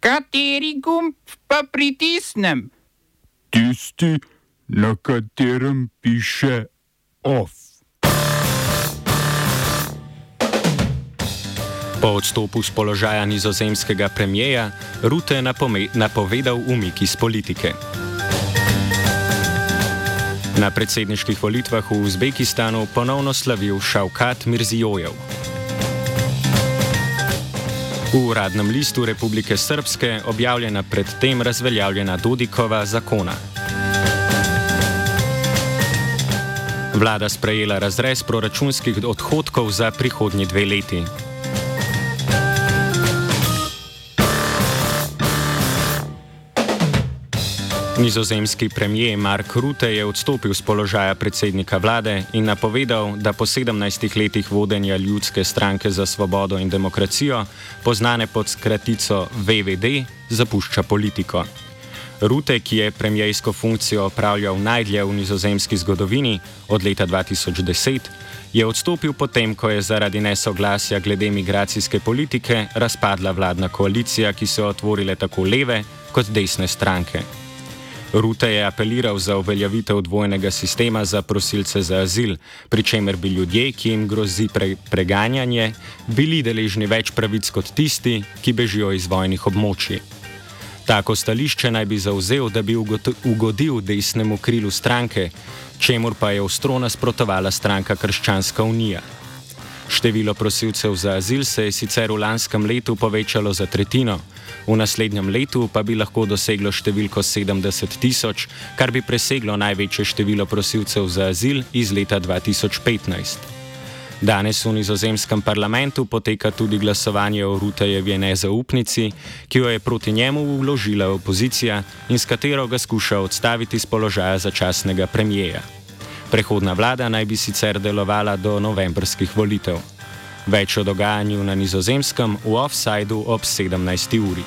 Kateri gumb pa pritisnem? Tisti, na katerem piše OF. Po odstopu z položaja nizozemskega premijeja Rute je napovedal umik iz politike. Na predsedniških volitvah v Uzbekistanu ponovno slavil Šavkat Mirzijojev. V uradnem listu Republike Srpske objavljena predtem razveljavljena Dodikova zakona. Vlada sprejela razrez proračunskih odhodkov za prihodnji dve leti. Nizozemski premijer Mark Rutte je odstopil z položaja predsednika vlade in napovedal, da po 17 letih vodenja Ljudske stranke za svobodo in demokracijo, poznane pod skratico VVD, zapušča politiko. Rutte, ki je premijejsko funkcijo opravljal najdlje v nizozemski zgodovini od leta 2010, je odstopil potem, ko je zaradi nesoglasja glede migracijske politike razpadla vladna koalicija, ki so otvorile tako leve kot desne stranke. Rute je apeliral za uveljavitev dvojnega sistema za prosilce za azil, pri čemer bi ljudje, ki jim grozi pre preganjanje, bili deležni več pravic kot tisti, ki bežijo iz vojnih območij. Tako stališče naj bi zauzel, da bi ugodil desnemu krilu stranke, čemur pa je ostro nasprotovala stranka Krščanska unija. Število prosilcev za azil se je sicer v lanskem letu povečalo za tretjino, v naslednjem letu pa bi lahko doseglo številko 70 tisoč, kar bi preseglo največje število prosilcev za azil iz leta 2015. Danes v nizozemskem parlamentu poteka tudi glasovanje o Rutejevi nezaupnici, ki jo je proti njemu vložila opozicija in s katero ga skuša odstaviti z položaja začasnega premijeja. Prehodna vlada naj bi sicer delovala do novembrskih volitev. Več o dogajanju na nizozemskem v offsajdu ob 17. uri.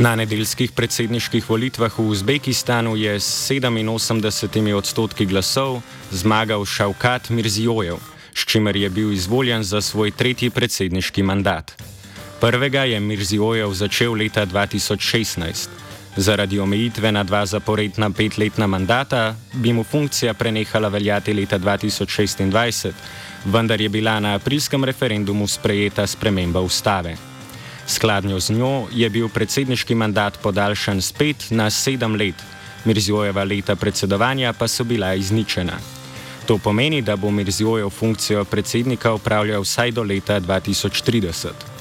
Na nedeljskih predsedniških volitvah v Uzbekistanu je s 87 odstotki glasov zmagal Šavkat Mirzijojev, s čimer je bil izvoljen za svoj tretji predsedniški mandat. Prvega je Mirzijojev začel leta 2016. Zaradi omejitve na dva zaporedna petletna mandata bi mu funkcija prenehala veljati leta 2026, vendar je bila na aprilskem referendumu sprejeta sprememba ustave. Skladnjo z njo je bil predsedniški mandat podaljšan spet na sedem let, Mirzijojeva leta predsedovanja pa so bila izničena. To pomeni, da bo Mirzijojev funkcijo predsednika upravljal vsaj do leta 2030.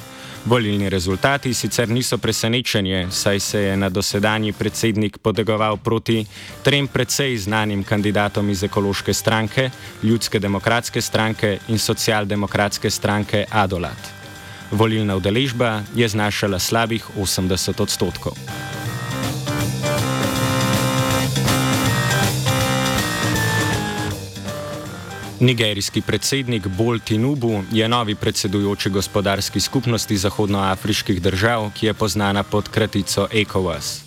Volilni rezultati sicer niso presenečenje, saj se je na dosedanji predsednik podegoval proti trem precej znanim kandidatom iz ekološke stranke, ljudske demokratske stranke in socialdemokratske stranke Adolat. Volilna udeležba je znašala slabih 80 odstotkov. Nigerijski predsednik Bol Tinubu je novi predsedujoči gospodarski skupnosti zahodnoafriških držav, ki je znana pod kratico ECOWAS.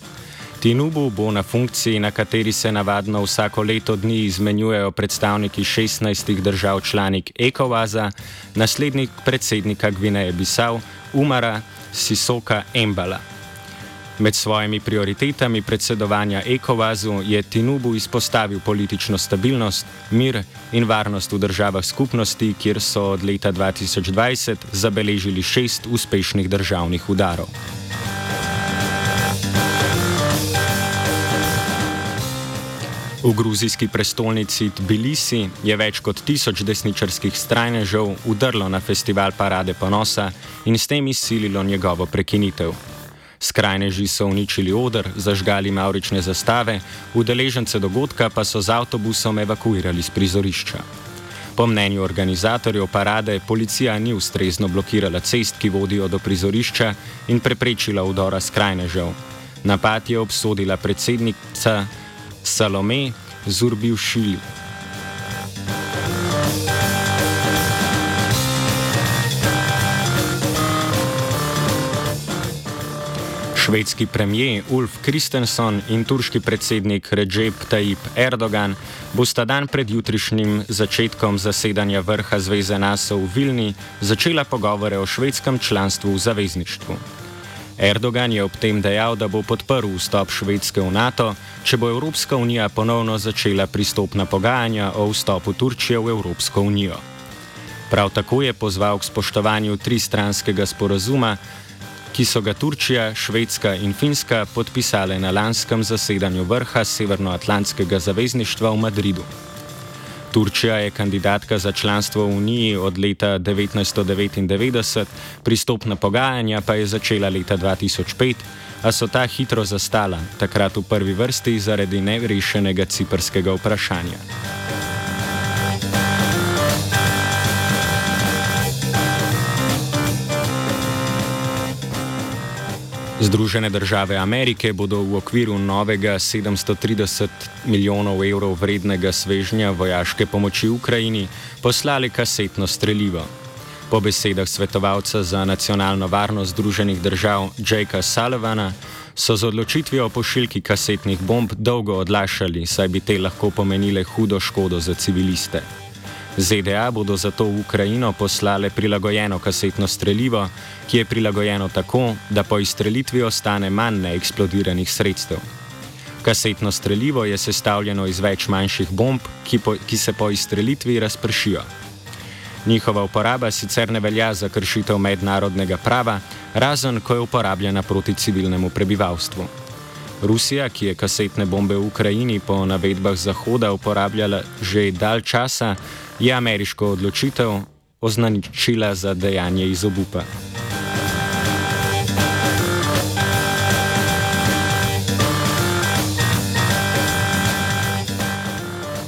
Tinubu bo na funkciji, na kateri se navadno vsako leto dni izmenjujejo predstavniki 16 držav članik ECOWAS-a, naslednik predsednika Gvineje Bisau Umara Sisoka Embala. Med svojimi prioritetami predsedovanja ECOWAS-u je Tinubu izpostavil politično stabilnost, mir in varnost v državah skupnosti, kjer so od leta 2020 zabeležili šest uspešnih državnih udarov. V gruzijski prestolnici Tbilisi je več kot tisoč desničarskih strajnežev udrlo na festival Parade ponosa in s tem izsililo njegovo prekinitev. Skrajneži so uničili odr, zažgali maurične zastave, udeležence dogodka pa so z avtobusom evakuirali z prizorišča. Po mnenju organizatorjev parade, policija ni ustrezno blokirala cest, ki vodijo do prizorišča in preprečila vdora skrajnežev. Napad je obsodila predsednica Salome Zurbivšili. Švedski premijer Ulf Kristensen in turški predsednik Recep Tayyip Erdogan bosta dan pred jutrišnjim začetkom zasedanja vrha Zveze NATO v Vilni začela pogovore o švedskem članstvu v zavezništvu. Erdogan je ob tem dejal, da bo podprl vstop Švedske v NATO, če bo Evropska unija ponovno začela pristopna pogajanja o vstopu Turčije v Evropsko unijo. Prav tako je pozval k spoštovanju tristranskega sporazuma, ki so ga Turčija, Švedska in Finska podpisale na lanskem zasedanju vrha Severnoatlantskega zavezništva v Madridu. Turčija je kandidatka za članstvo v Uniji od leta 1999, pristopna pogajanja pa je začela leta 2005, a so ta hitro zastala, takrat v prvi vrsti zaradi nerešenega ciprskega vprašanja. Združene države Amerike bodo v okviru novega 730 milijonov evrov vrednega svežnja vojaške pomoči Ukrajini poslali kasetno streljivo. Po besedah svetovalca za nacionalno varnost Združenih držav Jakea Sullivana so z odločitvijo o pošiljki kasetnih bomb dolgo odlašali, saj bi te lahko pomenile hudo škodo za civiliste. ZDA bodo zato v Ukrajino poslale prilagojeno kasetno streljivo, ki je prilagojeno tako, da po izstrelitvi ostane manj neeksplodiranih sredstev. Kasetno streljivo je sestavljeno iz več manjših bomb, ki, po, ki se po izstrelitvi razpršijo. Njihova uporaba sicer ne velja za kršitev mednarodnega prava, razen ko je uporabljena proti civilnemu prebivalstvu. Rusija, ki je kasetne bombe v Ukrajini po navedbah Zahoda uporabljala že dalj časa, je ameriško odločitev označila za dejanje iz obupa.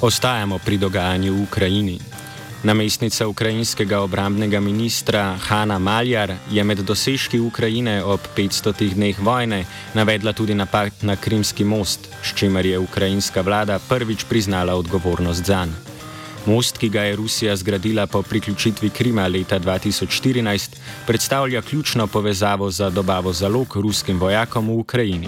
Ostajamo pri dogajanju v Ukrajini. Namestnica ukrajinskega obrambnega ministra Hanna Maljar je med dosežki Ukrajine ob 500 dneh vojne navedla tudi napad na Krimski most, s čimer je ukrajinska vlada prvič priznala odgovornost za njega. Most, ki ga je Rusija zgradila po priključitvi Krima leta 2014, predstavlja ključno povezavo za dobavo zalog ruskim vojakom v Ukrajini.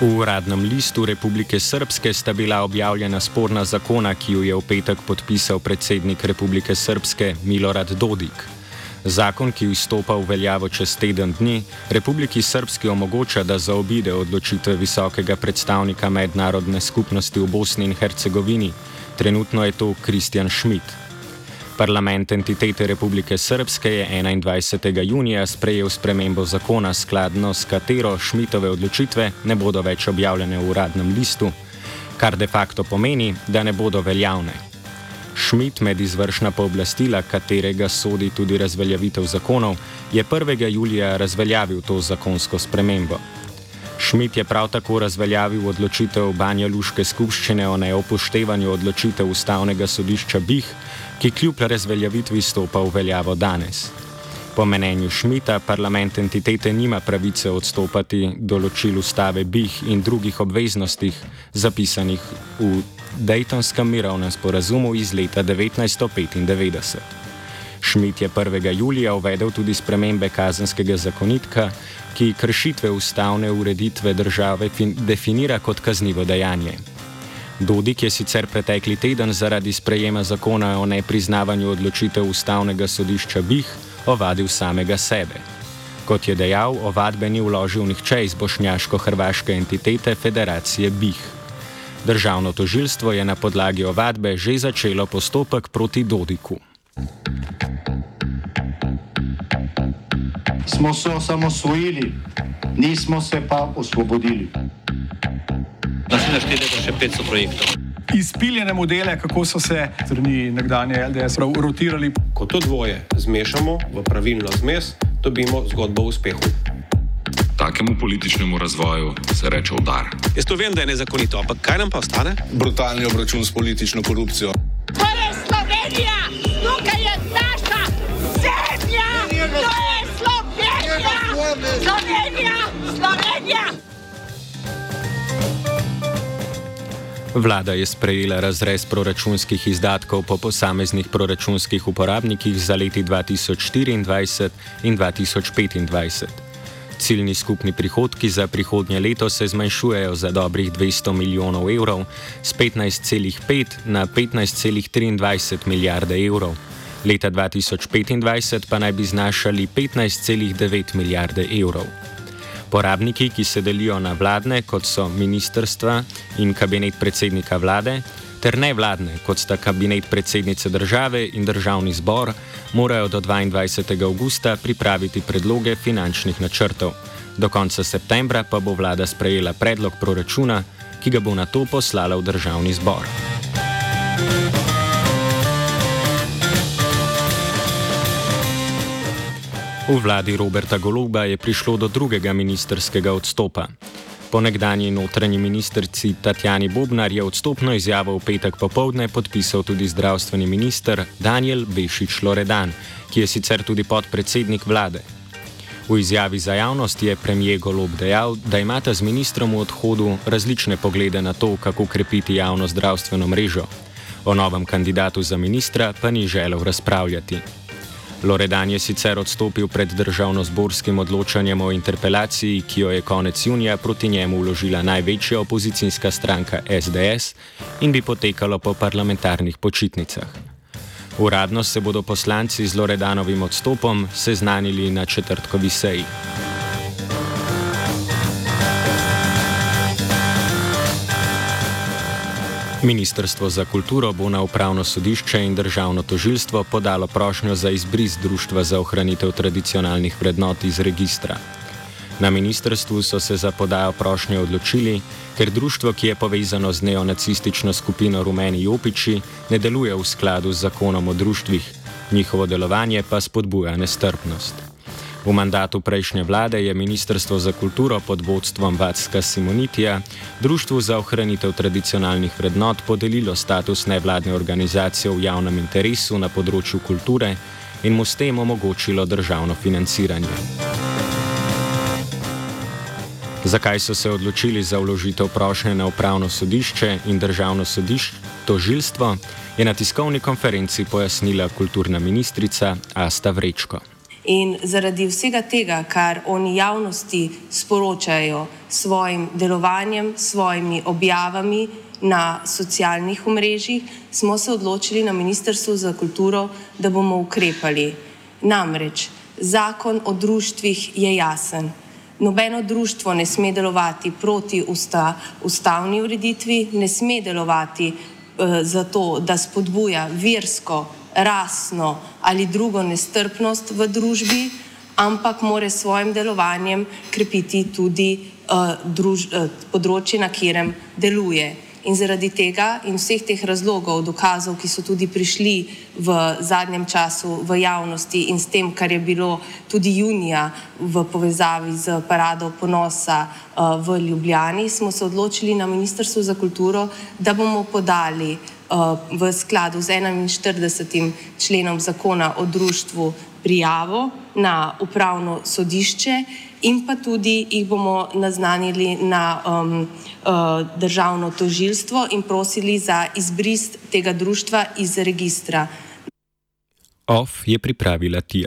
V uradnem listu Republike Srpske sta bila objavljena sporna zakona, ki jo je v petek podpisal predsednik Republike Srpske Milorad Dodik. Zakon, ki vstopa v veljavo čez teden dni, Republiki Srpski omogoča, da zaobide odločitve visokega predstavnika mednarodne skupnosti v Bosni in Hercegovini. Trenutno je to Kristjan Schmidt. Parlament entitete Republike Srpske je 21. junija sprejel spremembo zakona, skladno s katero Schmidtove odločitve ne bodo več objavljene v uradnem listu, kar de facto pomeni, da ne bodo veljavne. Schmidt med izvršna pooblastila, katerega sodi tudi razveljavitev zakonov, je 1. julija razveljavil to zakonsko spremembo. Schmidt je prav tako razveljavil odločitev Banja Luške skupščine o neopoštevanju odločitev ustavnega sodišča BIH, ki kljub razveljavitvi stopa v veljavo danes. Po mnenju Šmita parlament entitete nima pravice odstopati določil ustave BIH in drugih obveznostih zapisanih v Daytonskem mirovnem sporazumu iz leta 1995. Šmit je 1. julija uvedel tudi spremembe kazenskega zakonitka, ki kršitve ustavne ureditve države definira kot kaznivo dejanje. Dodik je sicer pretekli teden zaradi sprejema zakona o nepriznavanju odločitev ustavnega sodišča BIH ovadil samega sebe. Kot je dejal, ovadbe ni vložil nihče iz bošnjaško-hrvaške entitete Federacije BIH. Državno tožilstvo je na podlagi ovadbe že začelo postopek proti Dodiku. Smo se osamosvojili, nismo se pa osvobodili. Naslednje število je še 500 projektov. Izpiljene modele, kako so se strani nekdanje LDS rotirali. Ko to dvoje zmešamo v pravilno zmes, dobimo zgodbo o uspehu. Takemu političnemu razvoju se reče udar. Jaz to vem, da je nezakonito, ampak kaj nam pa ostane? Brutalni obračun s politično korupcijo. To je Slovenija, tukaj je naša zemlja, to je Slovenija, Slovenija, Slovenija. Vlada je sprejela razrez proračunskih izdatkov po posameznih proračunskih uporabnikih za leti 2024 in 2025. Ciljni skupni prihodki za prihodnje leto se zmanjšujejo za dobrih 200 milijonov evrov, z 15,5 na 15,23 milijarde evrov. Leta 2025 pa naj bi znašali 15,9 milijarde evrov. Porabniki, ki se delijo na vladne, kot so ministrstva in kabinet predsednika vlade, ter nevladne, kot sta kabinet predsednice države in državni zbor, morajo do 22. augusta pripraviti predloge finančnih načrtov. Do konca septembra pa bo vlada sprejela predlog proračuna, ki ga bo na to poslala v državni zbor. V vladi Roberta Goloba je prišlo do drugega ministerskega odstopa. Po nekdanji notranji ministrici Tatjani Bobnar je odstopno izjavo v petek popovdne podpisal tudi zdravstveni minister Daniel Bešič Loredan, ki je sicer tudi podpredsednik vlade. V izjavi za javnost je premijer Golob dejal, da imata z ministrom v odhodu različne poglede na to, kako krepiti javno zdravstveno mrežo. O novem kandidatu za ministra pa ni želel razpravljati. Loredan je sicer odstopil pred državno-zborskim odločanjem o interpelaciji, ki jo je konec junija proti njemu vložila največja opozicijska stranka SDS in bi potekalo po parlamentarnih počitnicah. Uradno se bodo poslanci z Loredanovim odstopom seznanili na četrtkovi seji. Ministrstvo za kulturo bo na upravno sodišče in državno tožilstvo podalo prošnjo za izbris Društva za ohranitev tradicionalnih vrednot iz registra. Na ministrstvu so se za podajo prošnje odločili, ker društvo, ki je povezano z neonacistično skupino Rumeni Jopiči, ne deluje v skladu z zakonom o društvih, njihovo delovanje pa spodbuja nestrpnost. V mandatu prejšnje vlade je Ministrstvo za kulturo pod vodstvom Vatska Simonitija Društvu za ohranitev tradicionalnih vrednot podelilo status nevladne organizacije v javnem interesu na področju kulture in mu s tem omogočilo državno financiranje. Zakaj so se odločili za vložitev prošnje na upravno sodišče in državno sodišče, tožilstvo, je na tiskovni konferenci pojasnila kulturna ministrica Asta Vrečko. In zaradi vsega tega, kar oni javnosti sporočajo s svojim delovanjem, s svojimi objavami na socialnih omrežjih, smo se odločili na Ministrstvu za kulturo, da bomo ukrepali. Namreč zakon o društvih je jasen. Nobeno društvo ne sme delovati proti usta, ustavni ureditvi, ne sme delovati uh, zato, da spodbuja versko rasno ali drugo nestrpnost v družbi, ampak mora s svojim delovanjem krepiti tudi uh, druž, uh, področje, na katerem deluje. In zaradi tega in vseh teh razlogov, dokazov, ki so tudi prišli v zadnjem času v javnosti in s tem, kar je bilo tudi junija v povezavi z parado ponosa uh, v Ljubljani, smo se odločili na Ministrstvu za kulturo, da bomo podali uh, v skladu z 41. členom zakona o društvu prijavo na upravno sodišče in pa tudi jih bomo naznanili na um, uh, državno tožilstvo in prosili za izbris tega društva iz registra. OF je pripravila Tija.